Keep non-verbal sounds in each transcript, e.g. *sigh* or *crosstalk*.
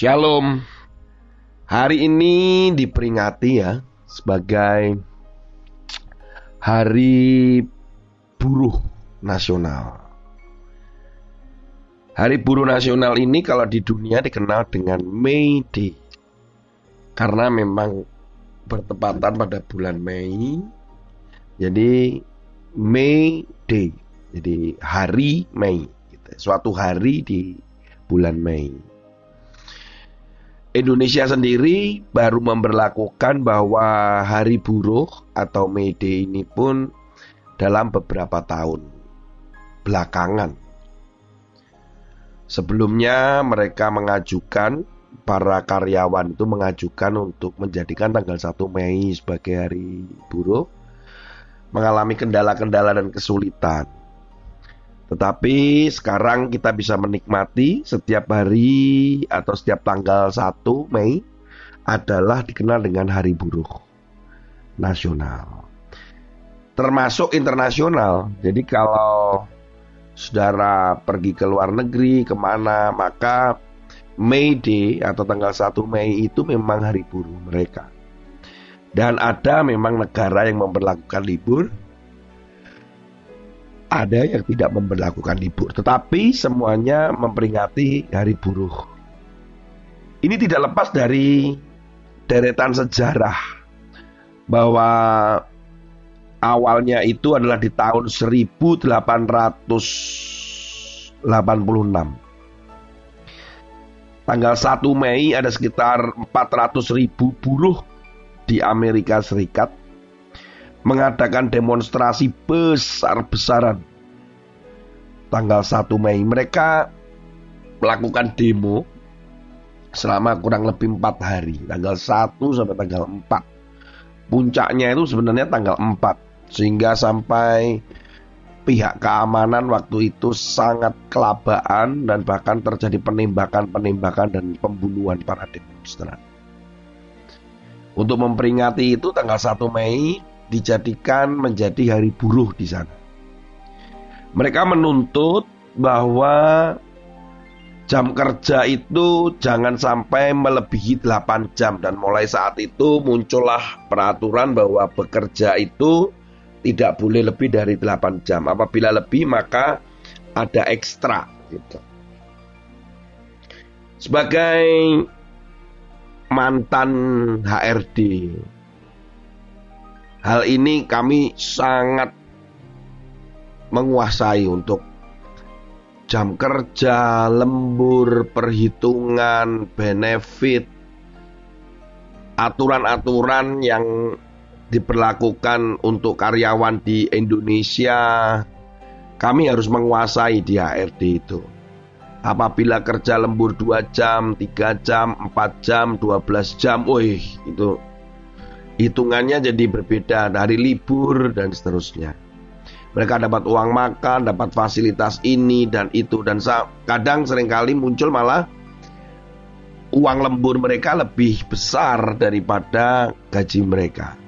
Shalom. Hari ini diperingati ya sebagai Hari Buruh Nasional. Hari Buruh Nasional ini kalau di dunia dikenal dengan May Day. Karena memang bertepatan pada bulan Mei. Jadi May Day. Jadi hari Mei. Gitu. Suatu hari di bulan Mei. Indonesia sendiri baru memperlakukan bahwa hari buruh atau May Day ini pun dalam beberapa tahun belakangan. Sebelumnya mereka mengajukan para karyawan itu mengajukan untuk menjadikan tanggal 1 Mei sebagai hari buruh mengalami kendala-kendala dan kesulitan. Tetapi sekarang kita bisa menikmati setiap hari atau setiap tanggal 1 Mei adalah dikenal dengan hari buruh nasional. Termasuk internasional. Jadi kalau saudara pergi ke luar negeri ke mana maka May Day atau tanggal 1 Mei itu memang hari buruh mereka. Dan ada memang negara yang memperlakukan libur ada yang tidak memperlakukan libur, tetapi semuanya memperingati hari buruh. Ini tidak lepas dari deretan sejarah bahwa awalnya itu adalah di tahun 1886. Tanggal 1 Mei ada sekitar 400 ribu buruh di Amerika Serikat mengadakan demonstrasi besar-besaran tanggal 1 Mei. Mereka melakukan demo selama kurang lebih 4 hari, tanggal 1 sampai tanggal 4. Puncaknya itu sebenarnya tanggal 4, sehingga sampai pihak keamanan waktu itu sangat kelabaan dan bahkan terjadi penembakan-penembakan dan pembunuhan para demonstran. Untuk memperingati itu tanggal 1 Mei dijadikan menjadi hari buruh di sana. Mereka menuntut bahwa jam kerja itu jangan sampai melebihi 8 jam dan mulai saat itu muncullah peraturan bahwa bekerja itu tidak boleh lebih dari 8 jam. Apabila lebih maka ada ekstra gitu. Sebagai mantan HRD Hal ini kami sangat menguasai untuk jam kerja, lembur, perhitungan, benefit, aturan-aturan yang diperlakukan untuk karyawan di Indonesia. Kami harus menguasai di HRD itu. Apabila kerja lembur 2 jam, 3 jam, 4 jam, 12 jam, wih itu hitungannya jadi berbeda dari libur dan seterusnya. Mereka dapat uang makan, dapat fasilitas ini dan itu dan kadang sering kali muncul malah uang lembur mereka lebih besar daripada gaji mereka.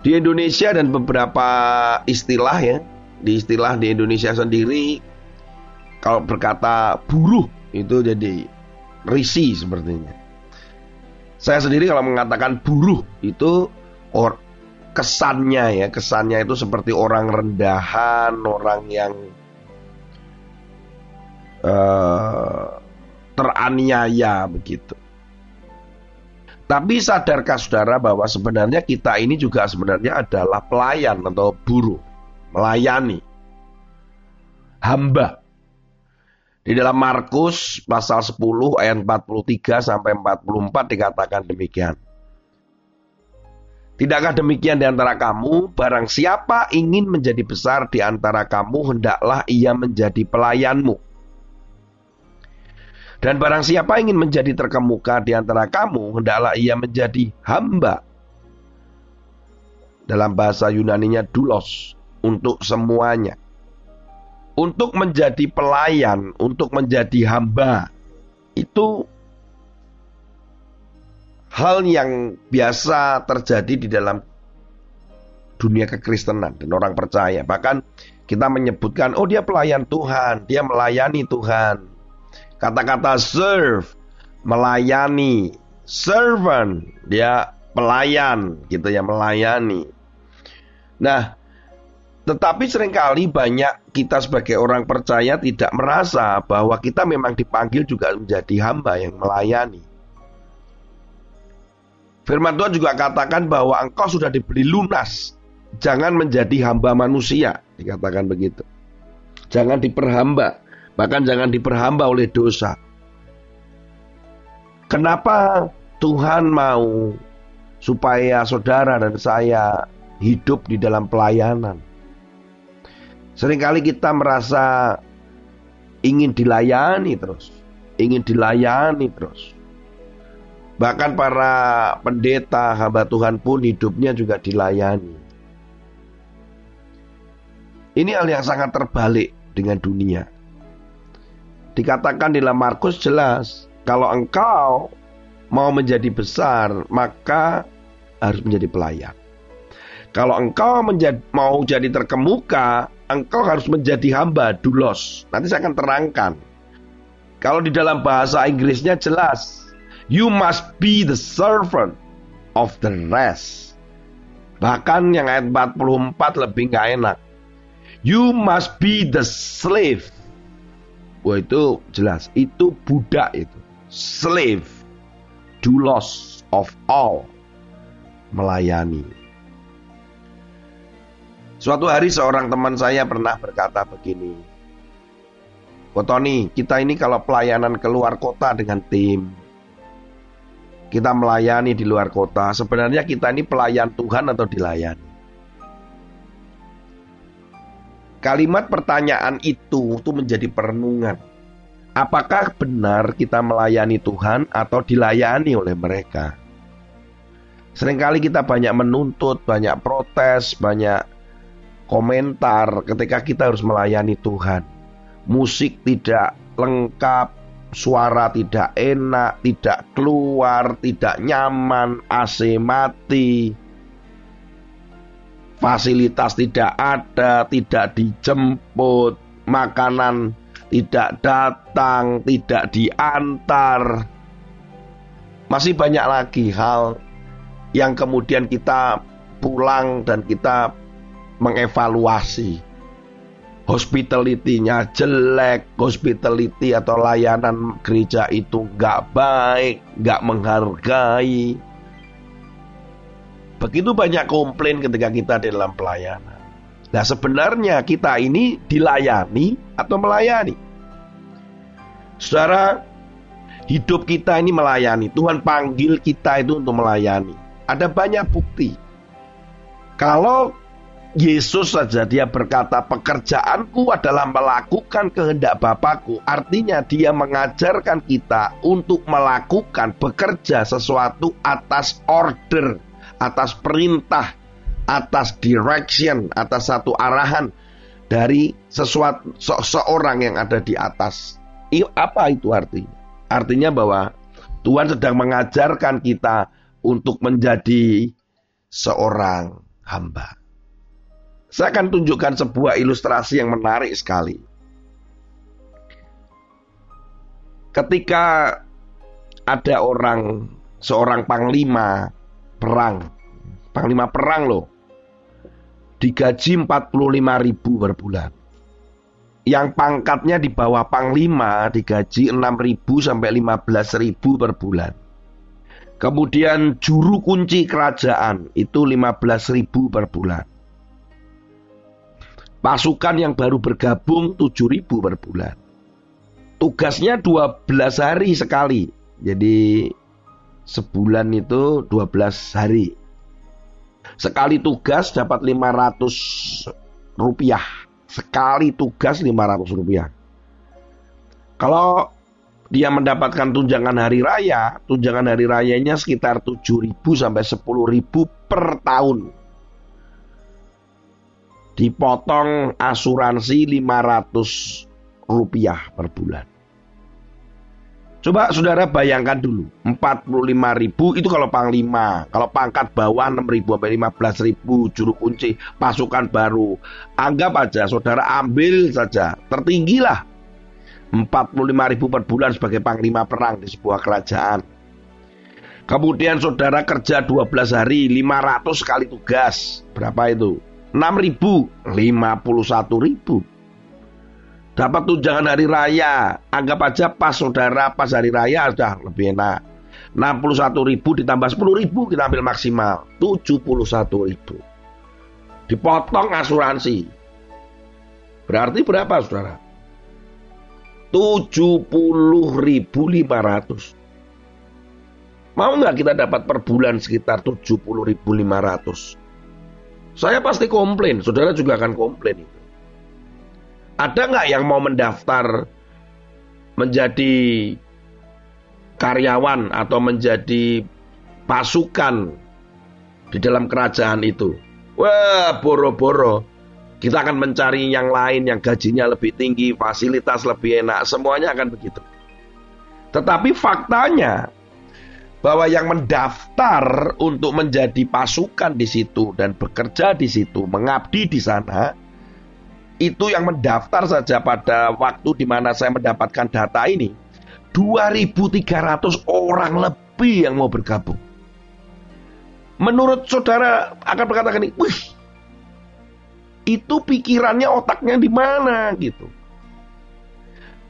Di Indonesia dan beberapa istilah ya, di istilah di Indonesia sendiri kalau berkata buruh itu jadi risi sepertinya. Saya sendiri kalau mengatakan buruh itu or kesannya ya, kesannya itu seperti orang rendahan, orang yang uh, teraniaya begitu. Tapi sadarkah saudara bahwa sebenarnya kita ini juga sebenarnya adalah pelayan atau buruh, melayani, hamba. Di dalam Markus pasal 10 ayat 43 sampai 44 dikatakan demikian. Tidakkah demikian di antara kamu, barang siapa ingin menjadi besar di antara kamu, hendaklah ia menjadi pelayanmu. Dan barang siapa ingin menjadi terkemuka di antara kamu, hendaklah ia menjadi hamba. Dalam bahasa Yunaninya dulos, untuk semuanya untuk menjadi pelayan, untuk menjadi hamba, itu hal yang biasa terjadi di dalam dunia kekristenan dan orang percaya. Bahkan kita menyebutkan, oh dia pelayan Tuhan, dia melayani Tuhan. Kata-kata serve, melayani, servant, dia pelayan gitu ya, melayani. Nah, tetapi sering kali banyak kita sebagai orang percaya tidak merasa bahwa kita memang dipanggil juga menjadi hamba yang melayani. Firman Tuhan juga katakan bahwa engkau sudah dibeli lunas. Jangan menjadi hamba manusia, dikatakan begitu. Jangan diperhamba, bahkan jangan diperhamba oleh dosa. Kenapa Tuhan mau supaya saudara dan saya hidup di dalam pelayanan? Seringkali kita merasa ingin dilayani terus, ingin dilayani terus. Bahkan para pendeta, hamba Tuhan pun hidupnya juga dilayani. Ini hal yang sangat terbalik dengan dunia. Dikatakan di dalam Markus jelas, kalau engkau mau menjadi besar, maka harus menjadi pelayan. Kalau engkau menjadi, mau jadi terkemuka, engkau harus menjadi hamba, dulos. Nanti saya akan terangkan. Kalau di dalam bahasa Inggrisnya jelas, you must be the servant of the rest. Bahkan yang ayat 44 lebih nggak enak. You must be the slave. Wah itu jelas, itu budak itu. Slave, dulos of all. Melayani. Suatu hari seorang teman saya pernah berkata begini. Tony, kita ini kalau pelayanan keluar kota dengan tim, kita melayani di luar kota, sebenarnya kita ini pelayan Tuhan atau dilayani? Kalimat pertanyaan itu itu menjadi perenungan. Apakah benar kita melayani Tuhan atau dilayani oleh mereka? Seringkali kita banyak menuntut, banyak protes, banyak komentar ketika kita harus melayani Tuhan. Musik tidak lengkap, suara tidak enak, tidak keluar, tidak nyaman, AC mati, fasilitas tidak ada, tidak dijemput, makanan tidak datang, tidak diantar. Masih banyak lagi hal yang kemudian kita pulang dan kita mengevaluasi hospitality-nya jelek, hospitality atau layanan gereja itu nggak baik, nggak menghargai. Begitu banyak komplain ketika kita di dalam pelayanan. Nah sebenarnya kita ini dilayani atau melayani. Saudara, hidup kita ini melayani. Tuhan panggil kita itu untuk melayani. Ada banyak bukti. Kalau Yesus saja dia berkata pekerjaanku adalah melakukan kehendak Bapakku. Artinya dia mengajarkan kita untuk melakukan bekerja sesuatu atas order, atas perintah, atas direction, atas satu arahan dari sesuatu se seorang yang ada di atas. Apa itu artinya? Artinya bahwa Tuhan sedang mengajarkan kita untuk menjadi seorang hamba. Saya akan tunjukkan sebuah ilustrasi yang menarik sekali. Ketika ada orang, seorang panglima perang, panglima perang loh, digaji 45 ribu per bulan. Yang pangkatnya di bawah panglima digaji 6 ribu sampai 15 ribu per bulan. Kemudian juru kunci kerajaan itu 15 ribu per bulan Pasukan yang baru bergabung 7000 per bulan. Tugasnya 12 hari sekali. Jadi sebulan itu 12 hari. Sekali tugas dapat 500 rupiah. Sekali tugas 500 rupiah. Kalau dia mendapatkan tunjangan hari raya, tunjangan hari rayanya sekitar 7.000 sampai 10.000 per tahun dipotong asuransi 500 rupiah per bulan. Coba saudara bayangkan dulu, 45 ribu itu kalau panglima, kalau pangkat bawah 6 ribu sampai 15 ribu, juru kunci, pasukan baru. Anggap aja saudara ambil saja, tertinggi lah. 45 ribu per bulan sebagai panglima perang di sebuah kerajaan. Kemudian saudara kerja 12 hari, 500 kali tugas. Berapa itu? 6 ribu, 51 ribu. Dapat tunjangan hari raya. Anggap aja pas saudara pas hari raya sudah lebih enak. 61 ribu ditambah 10 ribu kita ambil maksimal. 71 ribu. Dipotong asuransi. Berarti berapa saudara? 70.500. Mau nggak kita dapat per bulan sekitar 70.500? Saya pasti komplain, saudara juga akan komplain itu. Ada nggak yang mau mendaftar menjadi karyawan atau menjadi pasukan di dalam kerajaan itu? Wah, boro-boro. Kita akan mencari yang lain yang gajinya lebih tinggi, fasilitas lebih enak, semuanya akan begitu. Tetapi faktanya, bahwa yang mendaftar untuk menjadi pasukan di situ dan bekerja di situ, mengabdi di sana, itu yang mendaftar saja pada waktu di mana saya mendapatkan data ini, 2.300 orang lebih yang mau bergabung. Menurut saudara akan berkata ini, wih, itu pikirannya otaknya di mana gitu.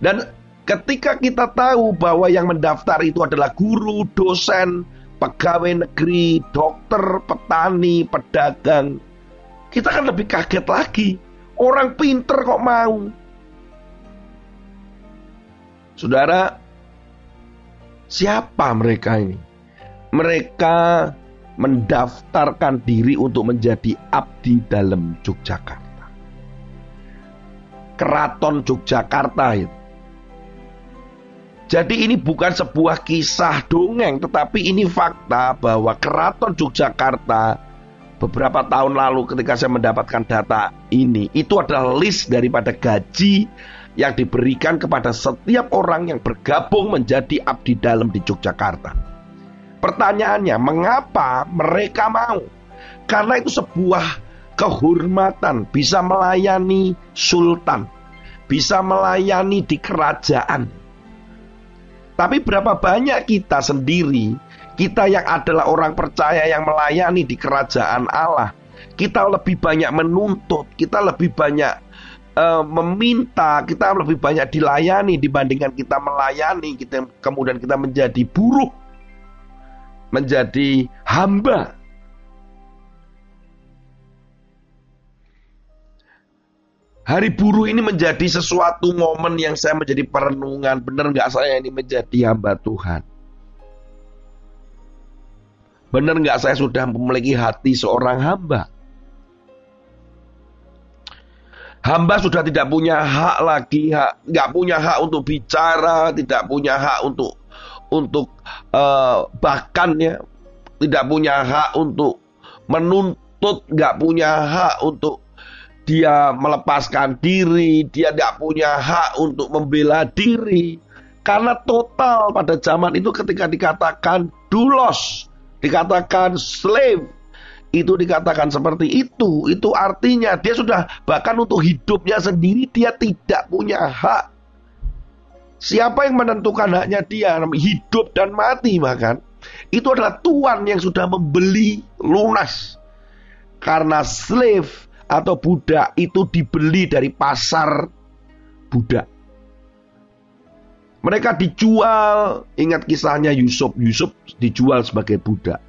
Dan Ketika kita tahu bahwa yang mendaftar itu adalah guru, dosen, pegawai negeri, dokter, petani, pedagang, kita kan lebih kaget lagi. Orang pinter kok mau. Saudara, siapa mereka ini? Mereka mendaftarkan diri untuk menjadi abdi dalam Yogyakarta. Keraton Yogyakarta itu jadi ini bukan sebuah kisah dongeng, tetapi ini fakta bahwa Keraton Yogyakarta beberapa tahun lalu ketika saya mendapatkan data ini, itu adalah list daripada gaji yang diberikan kepada setiap orang yang bergabung menjadi abdi dalam di Yogyakarta. Pertanyaannya, mengapa mereka mau? Karena itu sebuah kehormatan bisa melayani sultan, bisa melayani di kerajaan tapi berapa banyak kita sendiri, kita yang adalah orang percaya yang melayani di kerajaan Allah, kita lebih banyak menuntut, kita lebih banyak uh, meminta, kita lebih banyak dilayani dibandingkan kita melayani, kita kemudian kita menjadi buruh, menjadi hamba. Hari buruh ini menjadi sesuatu momen yang saya menjadi perenungan. Benar nggak saya ini menjadi hamba Tuhan? Benar nggak saya sudah memiliki hati seorang hamba? Hamba sudah tidak punya hak lagi, hak, nggak punya hak untuk bicara, tidak punya hak untuk untuk uh, bahkan ya tidak punya hak untuk menuntut, nggak punya hak untuk dia melepaskan diri, dia tidak punya hak untuk membela diri. Karena total pada zaman itu ketika dikatakan dulos, dikatakan slave, itu dikatakan seperti itu. Itu artinya dia sudah bahkan untuk hidupnya sendiri dia tidak punya hak. Siapa yang menentukan haknya dia? Hidup dan mati bahkan. Itu adalah Tuhan yang sudah membeli lunas. Karena slave atau budak itu dibeli dari pasar budak. Mereka dijual, ingat kisahnya Yusuf. Yusuf dijual sebagai budak.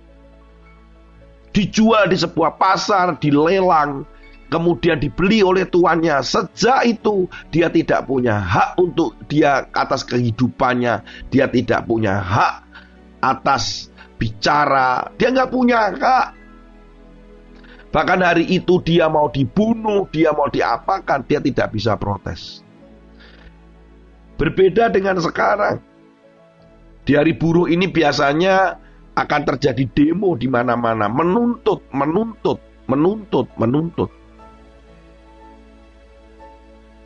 Dijual di sebuah pasar, dilelang, kemudian dibeli oleh tuannya. Sejak itu dia tidak punya hak untuk dia atas kehidupannya. Dia tidak punya hak atas bicara. Dia nggak punya hak Bahkan hari itu dia mau dibunuh, dia mau diapakan, dia tidak bisa protes. Berbeda dengan sekarang. Di hari buruh ini biasanya akan terjadi demo di mana-mana, menuntut, menuntut, menuntut, menuntut.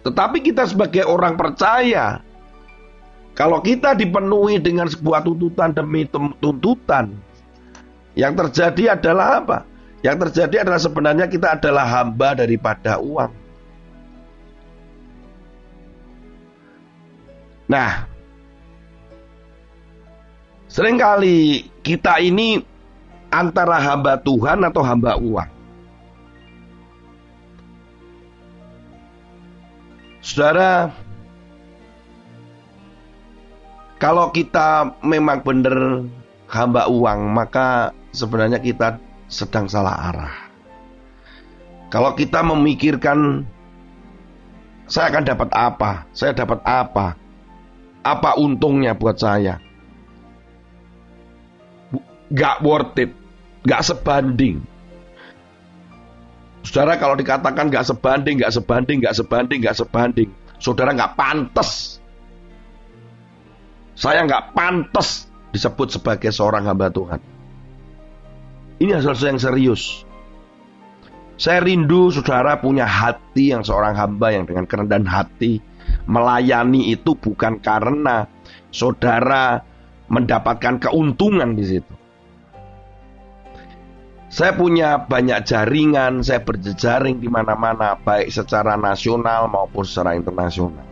Tetapi kita sebagai orang percaya, kalau kita dipenuhi dengan sebuah tuntutan demi tuntutan, yang terjadi adalah apa? Yang terjadi adalah sebenarnya kita adalah hamba daripada uang. Nah, sering kali kita ini antara hamba Tuhan atau hamba uang. Saudara, kalau kita memang benar hamba uang, maka sebenarnya kita sedang salah arah. Kalau kita memikirkan saya akan dapat apa, saya dapat apa, apa untungnya buat saya, gak worth it, gak sebanding. Saudara kalau dikatakan gak sebanding, gak sebanding, gak sebanding, gak sebanding, saudara gak pantas. Saya gak pantas disebut sebagai seorang hamba Tuhan. Ini sesuatu yang serius. Saya rindu saudara punya hati yang seorang hamba yang dengan kerendahan hati melayani itu bukan karena saudara mendapatkan keuntungan di situ. Saya punya banyak jaringan, saya berjejaring di mana-mana, baik secara nasional maupun secara internasional.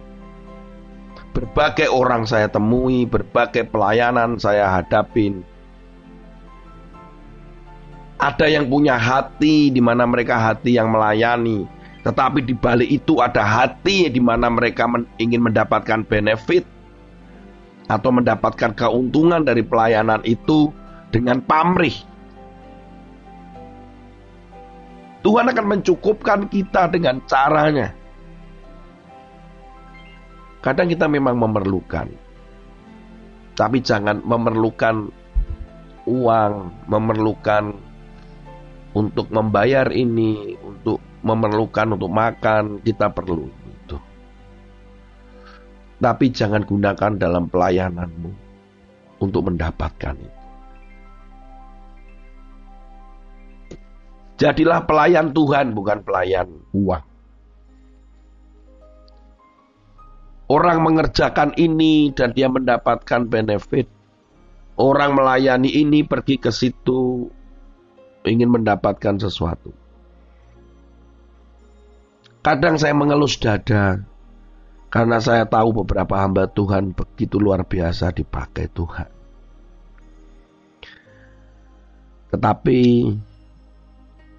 Berbagai orang saya temui, berbagai pelayanan saya hadapin. Ada yang punya hati di mana mereka hati yang melayani, tetapi di balik itu ada hati di mana mereka men ingin mendapatkan benefit atau mendapatkan keuntungan dari pelayanan itu dengan pamrih. Tuhan akan mencukupkan kita dengan caranya. Kadang kita memang memerlukan, tapi jangan memerlukan uang, memerlukan untuk membayar ini, untuk memerlukan untuk makan, kita perlu itu. Tapi jangan gunakan dalam pelayananmu untuk mendapatkan itu. Jadilah pelayan Tuhan, bukan pelayan uang. Orang mengerjakan ini dan dia mendapatkan benefit. Orang melayani ini pergi ke situ ingin mendapatkan sesuatu. Kadang saya mengelus dada karena saya tahu beberapa hamba Tuhan begitu luar biasa dipakai Tuhan. Tetapi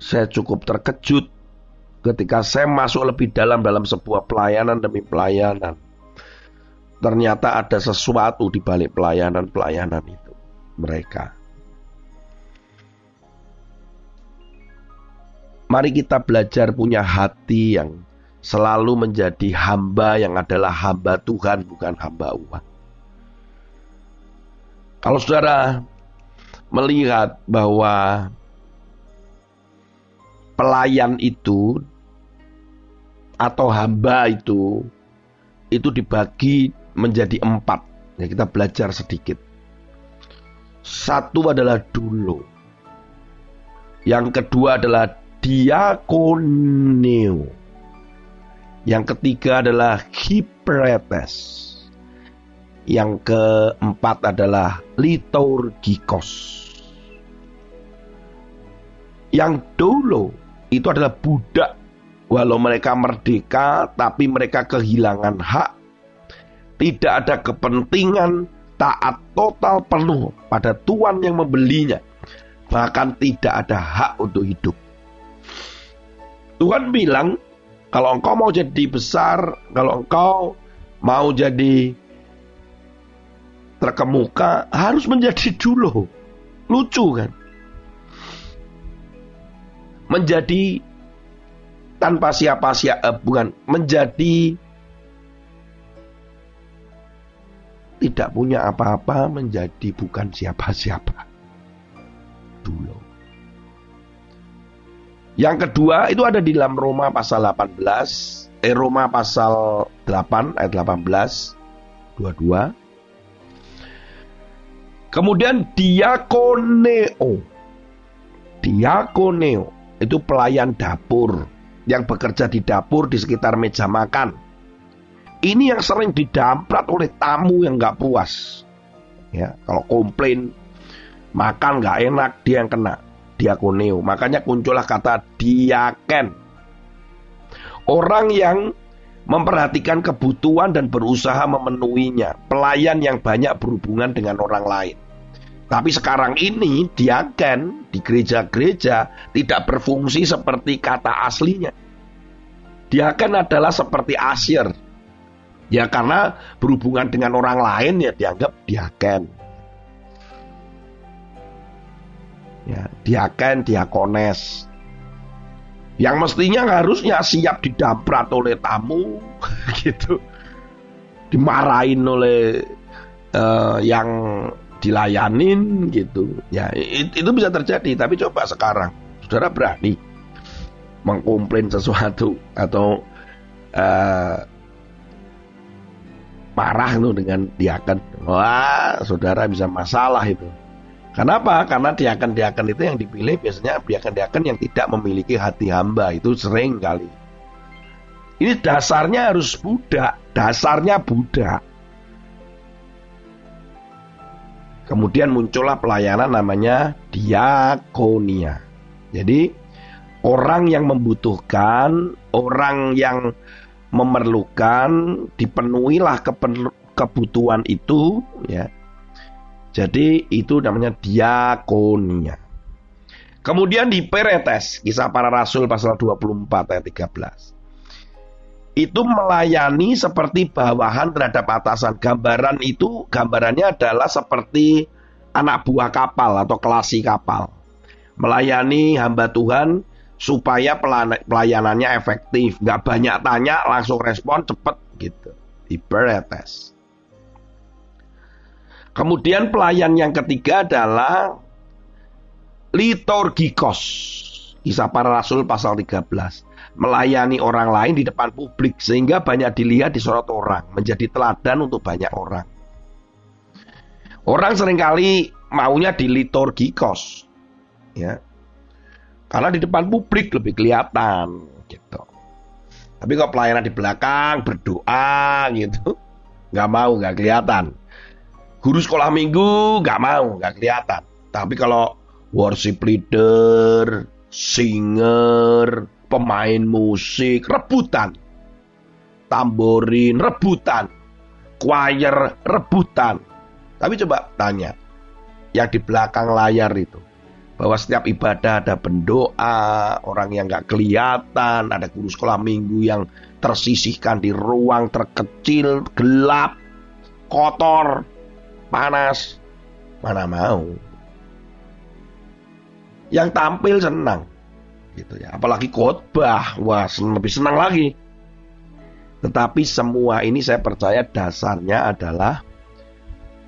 saya cukup terkejut ketika saya masuk lebih dalam dalam sebuah pelayanan demi pelayanan. Ternyata ada sesuatu di balik pelayanan-pelayanan itu. Mereka. Mari kita belajar punya hati yang selalu menjadi hamba yang adalah hamba Tuhan bukan hamba uang. Kalau saudara melihat bahwa pelayan itu atau hamba itu itu dibagi menjadi empat. Ya, kita belajar sedikit. Satu adalah dulu. Yang kedua adalah diakoneo. Yang ketiga adalah hipretes. Yang keempat adalah liturgikos. Yang dulu itu adalah budak. Walau mereka merdeka, tapi mereka kehilangan hak. Tidak ada kepentingan taat total penuh pada Tuhan yang membelinya. Bahkan tidak ada hak untuk hidup. Tuhan bilang, kalau engkau mau jadi besar, kalau engkau mau jadi terkemuka, harus menjadi dulu. Lucu kan? menjadi tanpa siapa-siapa eh, bukan menjadi tidak punya apa-apa menjadi bukan siapa-siapa Yang kedua itu ada di dalam Roma pasal 18, eh Roma pasal 8 ayat 18 22. Kemudian diakoneo. Diakoneo itu pelayan dapur yang bekerja di dapur di sekitar meja makan. Ini yang sering didamprat oleh tamu yang nggak puas. Ya, kalau komplain makan nggak enak dia yang kena diakoneo. Makanya muncullah kata diaken. Orang yang memperhatikan kebutuhan dan berusaha memenuhinya, pelayan yang banyak berhubungan dengan orang lain. Tapi sekarang ini diaken di gereja-gereja tidak berfungsi seperti kata aslinya. Diaken adalah seperti asyir. Ya karena berhubungan dengan orang lain ya dianggap diaken. Ya, diaken, diakones. Yang mestinya harusnya siap didamprat oleh tamu *laughs* gitu. Dimarahin oleh uh, yang dilayanin gitu. Ya itu, itu bisa terjadi, tapi coba sekarang saudara berani mengkomplain sesuatu atau uh, marah tuh dengan diakan, wah saudara bisa masalah itu. Kenapa? Karena diakan-diakan itu yang dipilih biasanya diakan-diakan yang tidak memiliki hati hamba itu sering kali. Ini dasarnya harus budak, dasarnya budak. Kemudian muncullah pelayanan namanya diakonia. Jadi orang yang membutuhkan, orang yang memerlukan, dipenuhilah kebutuhan itu, ya. Jadi itu namanya diakonia. Kemudian di Peretes, kisah para rasul pasal 24 ayat 13 itu melayani seperti bawahan terhadap atasan. Gambaran itu gambarannya adalah seperti anak buah kapal atau kelasi kapal. Melayani hamba Tuhan supaya pelayanannya efektif, nggak banyak tanya, langsung respon cepet gitu. Ibaretes. Kemudian pelayan yang ketiga adalah liturgikos. Kisah para Rasul pasal 13 melayani orang lain di depan publik sehingga banyak dilihat disorot orang, menjadi teladan untuk banyak orang. Orang sering kali maunya di liturgi kos, ya, karena di depan publik lebih kelihatan, gitu. Tapi kalau pelayanan di belakang berdoa gitu, nggak mau, nggak kelihatan. Guru sekolah minggu nggak mau, nggak kelihatan. Tapi kalau worship leader, singer, pemain musik rebutan, tamborin rebutan, choir rebutan. Tapi coba tanya, yang di belakang layar itu, bahwa setiap ibadah ada pendoa, orang yang nggak kelihatan, ada guru sekolah minggu yang tersisihkan di ruang terkecil, gelap, kotor, panas, mana mau. Yang tampil senang, gitu ya. Apalagi khotbah, wah lebih senang lagi. Tetapi semua ini saya percaya dasarnya adalah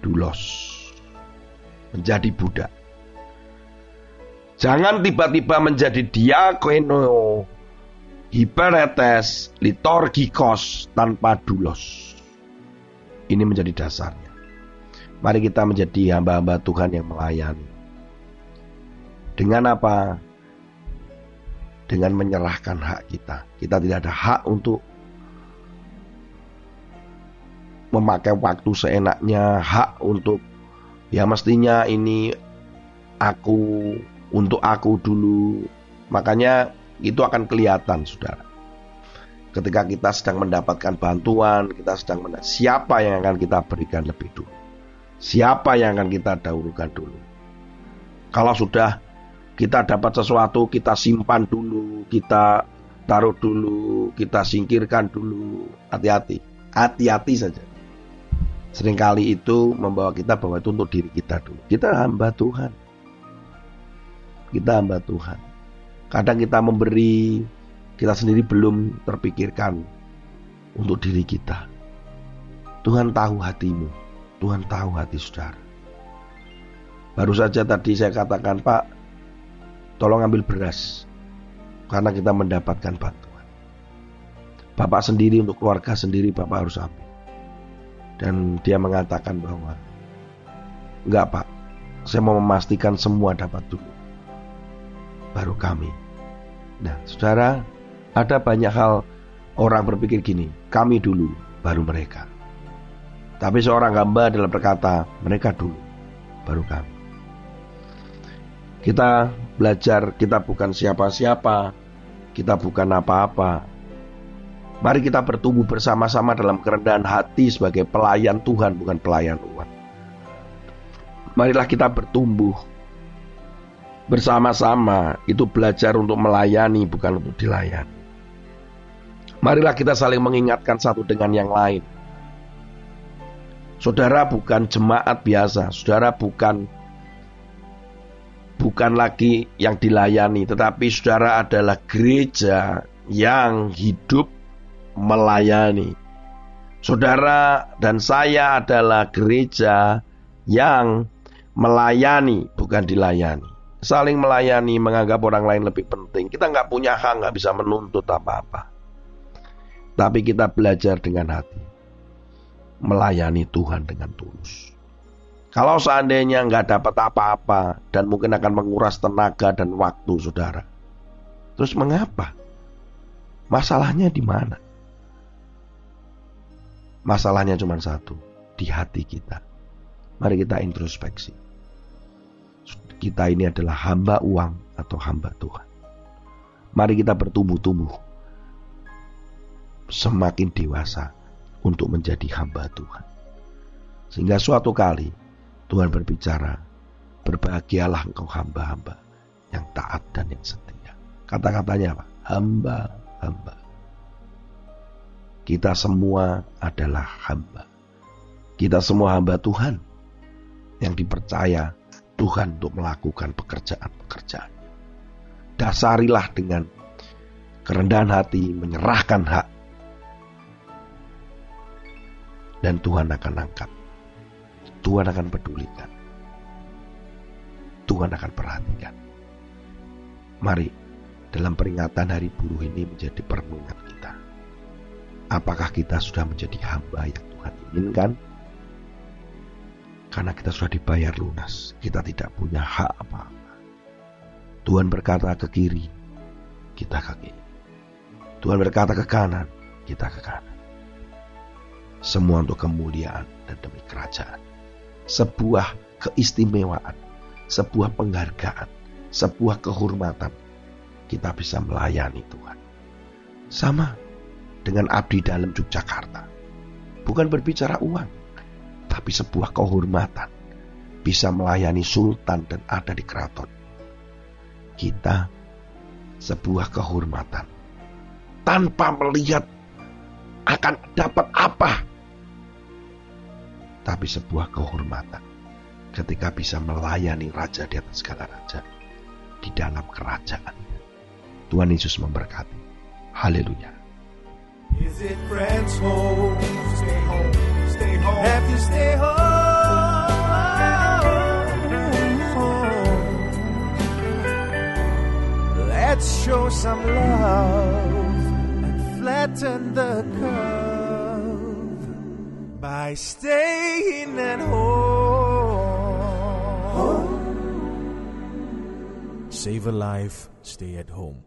dulos. Menjadi budak. Jangan tiba-tiba menjadi diakono, hiperetes, liturgikos tanpa dulos. Ini menjadi dasarnya. Mari kita menjadi hamba-hamba Tuhan yang melayani. Dengan apa? dengan menyerahkan hak kita. Kita tidak ada hak untuk memakai waktu seenaknya, hak untuk ya mestinya ini aku untuk aku dulu. Makanya itu akan kelihatan, saudara. Ketika kita sedang mendapatkan bantuan, kita sedang mendapatkan siapa yang akan kita berikan lebih dulu. Siapa yang akan kita dahulukan dulu. Kalau sudah kita dapat sesuatu, kita simpan dulu, kita taruh dulu, kita singkirkan dulu. Hati-hati, hati-hati saja. Seringkali itu membawa kita bahwa itu untuk diri kita dulu. Kita hamba Tuhan. Kita hamba Tuhan. Kadang kita memberi, kita sendiri belum terpikirkan untuk diri kita. Tuhan tahu hatimu. Tuhan tahu hati saudara. Baru saja tadi saya katakan, Pak, tolong ambil beras karena kita mendapatkan bantuan. Bapak sendiri untuk keluarga sendiri Bapak harus ambil. Dan dia mengatakan bahwa enggak Pak, saya mau memastikan semua dapat dulu. Baru kami. Nah, saudara, ada banyak hal orang berpikir gini, kami dulu, baru mereka. Tapi seorang hamba adalah berkata, mereka dulu, baru kami. Kita belajar, kita bukan siapa-siapa, kita bukan apa-apa. Mari kita bertumbuh bersama-sama dalam kerendahan hati sebagai pelayan Tuhan, bukan pelayan uang. Marilah kita bertumbuh bersama-sama, itu belajar untuk melayani, bukan untuk dilayani. Marilah kita saling mengingatkan satu dengan yang lain. Saudara bukan jemaat biasa, saudara bukan bukan lagi yang dilayani, tetapi saudara adalah gereja yang hidup melayani. Saudara dan saya adalah gereja yang melayani, bukan dilayani. Saling melayani, menganggap orang lain lebih penting. Kita nggak punya hak, nggak bisa menuntut apa-apa. Tapi kita belajar dengan hati. Melayani Tuhan dengan tulus. Kalau seandainya nggak dapat apa-apa dan mungkin akan menguras tenaga dan waktu saudara. Terus mengapa? Masalahnya di mana? Masalahnya cuma satu, di hati kita. Mari kita introspeksi. Kita ini adalah hamba uang atau hamba Tuhan. Mari kita bertumbuh-tumbuh. Semakin dewasa untuk menjadi hamba Tuhan. Sehingga suatu kali Tuhan berbicara, berbahagialah engkau hamba-hamba yang taat dan yang setia. Kata-katanya apa? Hamba-hamba. Kita semua adalah hamba. Kita semua hamba Tuhan yang dipercaya Tuhan untuk melakukan pekerjaan-pekerjaan. Dasarilah dengan kerendahan hati, menyerahkan hak. Dan Tuhan akan angkat. Tuhan akan pedulikan. Tuhan akan perhatikan. Mari dalam peringatan hari buruh ini menjadi perenungan kita Apakah kita sudah menjadi hamba yang Tuhan inginkan? Karena kita sudah dibayar lunas, kita tidak punya hak apa-apa. Tuhan berkata ke kiri, kita ke kiri. Tuhan berkata ke kanan, kita ke kanan. Semua untuk kemuliaan dan demi kerajaan. Sebuah keistimewaan, sebuah penghargaan, sebuah kehormatan. Kita bisa melayani Tuhan. Sama dengan abdi dalam Yogyakarta. Bukan berbicara uang, tapi sebuah kehormatan. Bisa melayani sultan dan ada di keraton. Kita sebuah kehormatan. Tanpa melihat akan dapat apa. Tapi sebuah kehormatan ketika bisa melayani raja di atas segala raja di dalam kerajaan. Tuhan Yesus memberkati. Haleluya. Is it friends home? Stay home. Stay home. Have to stay home. Let's show some love and flatten the curve by staying at home. Save a life, stay at home.